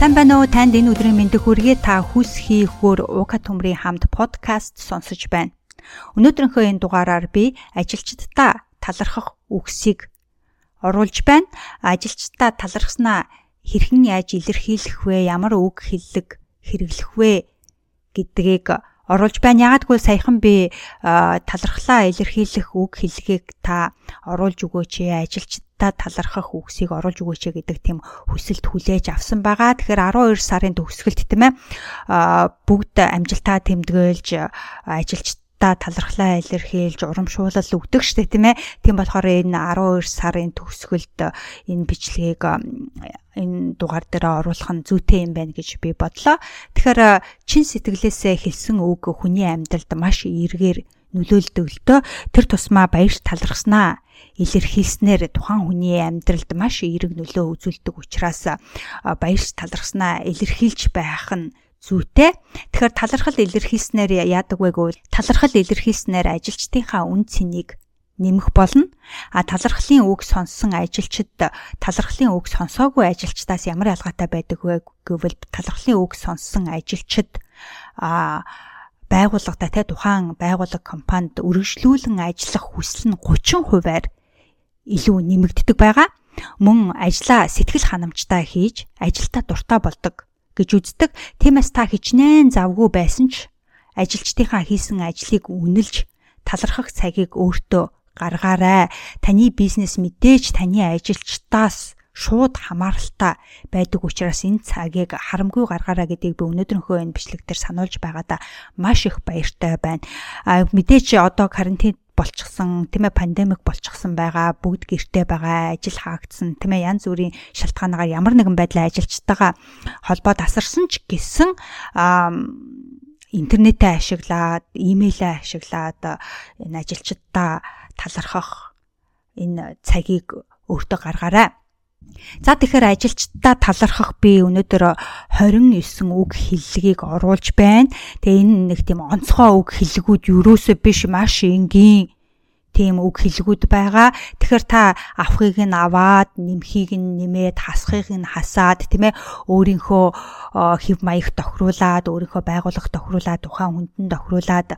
Сайн байна уу? Танд энэ өдрийн мэндийг хүргэе. Та хүсхий хөр уука төмрийн хамт подкаст сонсож байна. Өнөөдрийнхөө энэ дугаараар би ажилчдаа талархах үгсийг оруулж байна. Ажилчдаа талархснаа хэрхэн яаж илэрхийлэх вэ? Ямар үг хэллэг хэрэглэх вэ гэдгийг оруулж байна. Гэвэл саяхан би талархлаа илэрхийлэх үг хэллэгийг та оруулж өгөөч. Ажилчид та талархах үгсийг оруулж өгөөч гэдэг тийм хүсэлт хүлээж авсан байгаа. Тэгэхээр 12 сарын төгсгөлт тийм ээ бүгд амжилтаа тэмдэглэж ажилч та талархлаа илэрхийлж урамшуулал өгдөг штэ тийм ээ. Тийм болохоор энэ 12 сарын төгсгөлд энэ бичлэгийг энэ дугаар дээр оруулах нь зүйтэй юм байна гэж би бодлоо. Тэгэхээр чин сэтгэлээсээ хэлсэн үг хүний амьдралд маш эргээр нөлөөлдөг л дөө тэр тусмаа баярт талархснаа илэрхийлснээр тухайн хүний амьдралд маш эерэг нөлөө үзүүлдэг учраас баярт талархснаа илэрхийлж байх нь зүйтэй. Тэгэхээр талархал илэрхийлснээр яадаг вэ гэвэл талархал илэрхийлснээр ажилчдынхаа үн цэнийг нэмэх болно. А талархлын үг сонссон ажилчид талархлын үг сонсоогүй ажилчдаас ямар ялгаатай байдаг вэ гэвэл талархлын үг сонссон ажилчид а байгууллагатай те тухайн байгууллага компанид үргэлжлүүлэн ажиллах хүсэл нь 30%-аар илүү нэмэгддэг байгаа. Мөн ажлаа сэтгэл ханамжтай хийж ажилдаа дуртай болдог гэж үздэг. Тиймээс та хичнээн завгүй байсан ч ажилчдынхаа хийсэн ажлыг үнэлж талархах цагийг өөртөө гаргаарай. Таны бизнес мэдээж таны ажилчдаас шууд хамааралтай байдаг учраас энэ цагийг харамгүй гаргаараа гэдгийг би өнөөдрийнхөө энэ бичлэг дээр сануулж байгаадаа маш их баяртай байна. А мэдээч одоо карантин болчихсон тийм ээ пандемик болчихсон байгаа бүгд гэртээ байгаа ажил хаагдсан тийм ээ янз бүрийн шалтгаанаар ямар нэгэн байдлаар ажилчтайгаа холбоо тасарсан ч гэсэн интернетээ ашиглаад имэйлээ ашиглаад энэ ажилчдаа талархах энэ цагийг өөртөө гаргаарай. За тэгэхээр ажилчдаа талархах би өнөөдөр 29 үг хэллэгийг оруулж байна. Тэгээ энэ нэг тийм онцгой үг хэллэгүүд юусоо биш маш энгийн тийм үг хэлгүүд байгаа. Тэгэхээр та авахыг нь аваад, нэмхийг нь нэмээд, хасахыг нь хасаад, тийм ээ, өөрийнхөө хэв маяг тохируулаад, өөрийнхөө байгууллага тохируулаад, тухайн хүндэн тохируулаад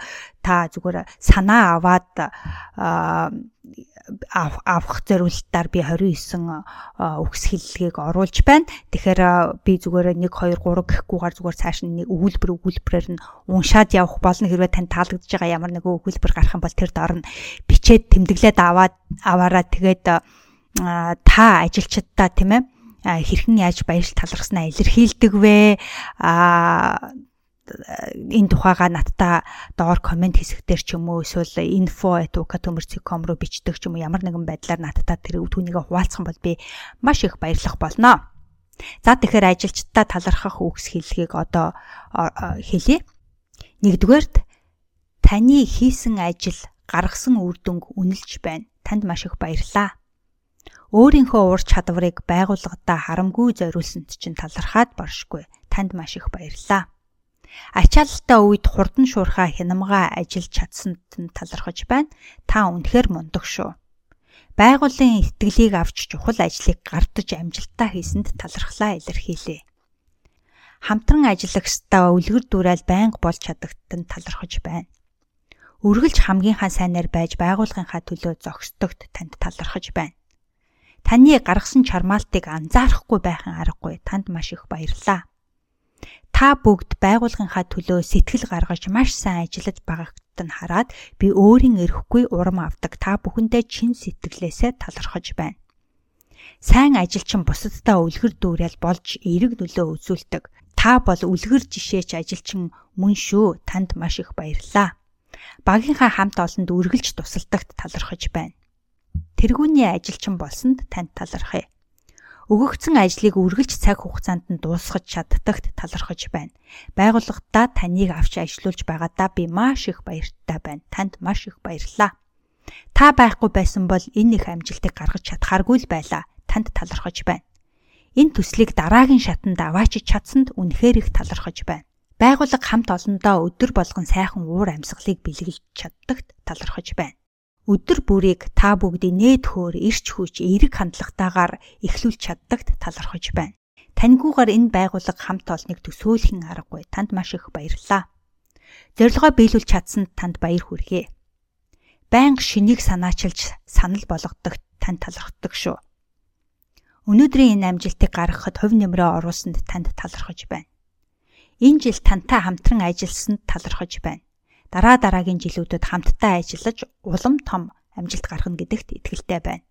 та зүгээр санаа аваад авах зориулалтаар би 29 үгс хэллэгийг оруулж байна. Тэгэхээр би зүгээр 1 2 3 гэхгүйгээр зүгээр цааш нэг өгүүлбэр өгүүлбэрээр нь уншаад явах болно. Хэрвээ тань таалагдж байгаа ямар нэгэн өгүүлбэр гарах юм бол тэр доор нь бичээд тэмдэглээд аваад аваараа тэгээд та ажилчдаа тийм ээ хэрхэн яаж баярт талархснаа илэрхийлдэг вэ? Аа энэ тухайга надтай доор комент хэсэгтэр ч юм уу эсвэл info@ukatömөрcom руу бичдэг ч юм уу ямар нэгэн байдлаар надтай тэр түүнийг хуваалцах бол би маш их баярлах болно. За тэгэхээр ажилчдаа талархах үгс хэллэгийг одоо хэлье. Нэгдүгээрт таны хийсэн ажил гаргасан үр дүнг үнэлж байна. Танд маш их баярлалаа. Өөрийнхөө ур чадварыг байгууллагадаа харамгүй зориулсанд чинь талархаад боршгүй. Танд маш их баярлалаа Ачаалттай үед хурдан шуурхаа хянамгаа ажиллаж чадсанд нь талархаж байна. Та үнэхээр мундаг шүү. Байгууллагын итгэлийг авч чухал ажлыг гардаж амжилттай хийсэнд талархлаа илэрхийлье. Хамтран ажиллагчдаа үлгэр дуурайл байнга болж чадагт нь талархаж байна. Үргэлж хамгийн сайнаар байж байгууллагынхаа төлөө зогсдогт танд талархаж байна. Таны гаргасан чармаалтыг анзаарахгүй байхын аргагүй танд маш их баярлалаа та бүгд байгууллагынхаа төлөө сэтгэл гаргаж маш сайн ажиллаж байгаагт нь хараад би өөрийн эрхгүй урам авдаг та бүхэндээ чин сэтгэлээсээ талархаж байна. Сайн ажилчин бусаддаа үлгэр дүүрэл болж эерэг нөлөө үзүүлдэг. Та бол үлгэр жишээч ажилчин мөн шүү. Танд маш их баярлалаа. Багийнхаа хамт олонд үргэлж тусалдагт талархаж байна. Тэргүүний ажилчин болсонд танд талархъя өгөгдсөн ажлыг үргэлж цаг хугацаанд нь дуусгаж чаддагт талархаж байна. Байгууллагатаа таныг авч ажилуулж байгаадаа би маш их баяртай байна. Танд маш их баярлалаа. Та байхгүй байсан бол энэ их амжилтыг гаргаж чадхааргүй л байлаа. Танд талархаж байна. Энэ төслийг дараагийн шатанд аваачиж чадсанд үнэхээр их талархаж байна. Байгууллага хамт олондоо өдөр болгон сайхан уур амьсгалыг бэлгэлж чаддагт талархаж байна өдөр бүрийг та бүгдийн нээд хөөр ирч хүч эерэг хандлагатаагаар эхлүүлж чаддагт талархаж байна. Таньгүйгээр энэ байгууллага хамт олныг төсөөлхийн аргагүй. Танд маш их баярлалаа. Зорилгоо биелүүлж чадсанд танд баяр хүргэе. Байнга шинийг санаачилж санал болгодог танд талархдаг шүү. Өнөөдрийн энэ амжилтыг гаргахад хувь нэмрээ оруулсанд танд талархаж байна. Энэ жил тантай хамтран ажилласанд талархаж байна. Дараа дараагийн жилүүдэд хамтдаа ажиллаж улам том амжилт гаргана гэдэгт итгэлтэй байна.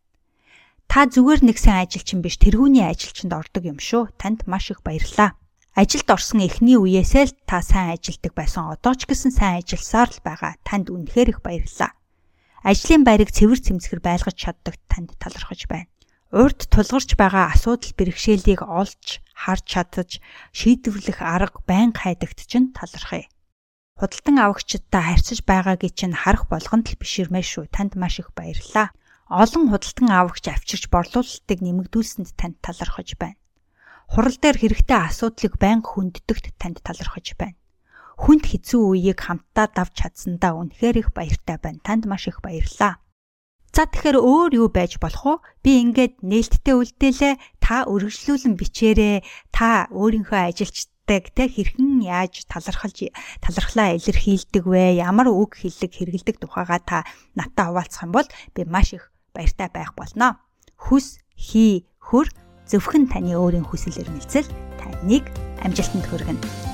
Та зүгээр нэг сайн ажилчин биш тэргүүний ажилчинд ордог юм шүү. Танд маш их баярлалаа. Ажилд орсон эхний үеэсээ л та сайн ажилдаг байсан. Одоо ч гэсэн сайн ажилласаар л байгаа. Танд үнэхээр их баярлалаа. Ажлын байрыг цэвэр цэмцгэр байлгаж чаддаг танд талархаж байна. Урд тулгарч байгаа асуудал бэрхшээлийг олж, харж чадаж, шийдвэрлэх арга байнга хайдагт чинь талархъя. Худалдан авагчдаа харьцаж байгаагийн чинь харах болгонд л биширмээ шүү. Танд маш их баярлалаа олон худалдан авагч авчирч борлуулалтыг нэмэгдүүлсэнд танд талархаж байна. Хурал дээр хэрэгтэй асуудлыг байнга хүндэтгэхт танд талархаж байна. Хүнд хэцүү үеийг хамтдаа давж чадсандаа үнэхээр их баяртай байна. Танд маш их баярлалаа. За тэгэхээр өөр юу байж болох вэ? Би ингээд нээлттэй үлдээлээ. Та өргөжлүүлэн бичээрэй. Та өөрийнхөө ажилчдаг те хэрхэн яаж талархалж талархлаа илэрхийлдэг вэ? Ямар үг хэллэг хэрэгэлдэг тухайга та надтай хуваалцах юм бол би маш их баяртай байх болно. Хүс, хий, хөр зөвхөн таны өөрийн хүсэл эрмэлзэл таныг амжилтанд хүргэнэ.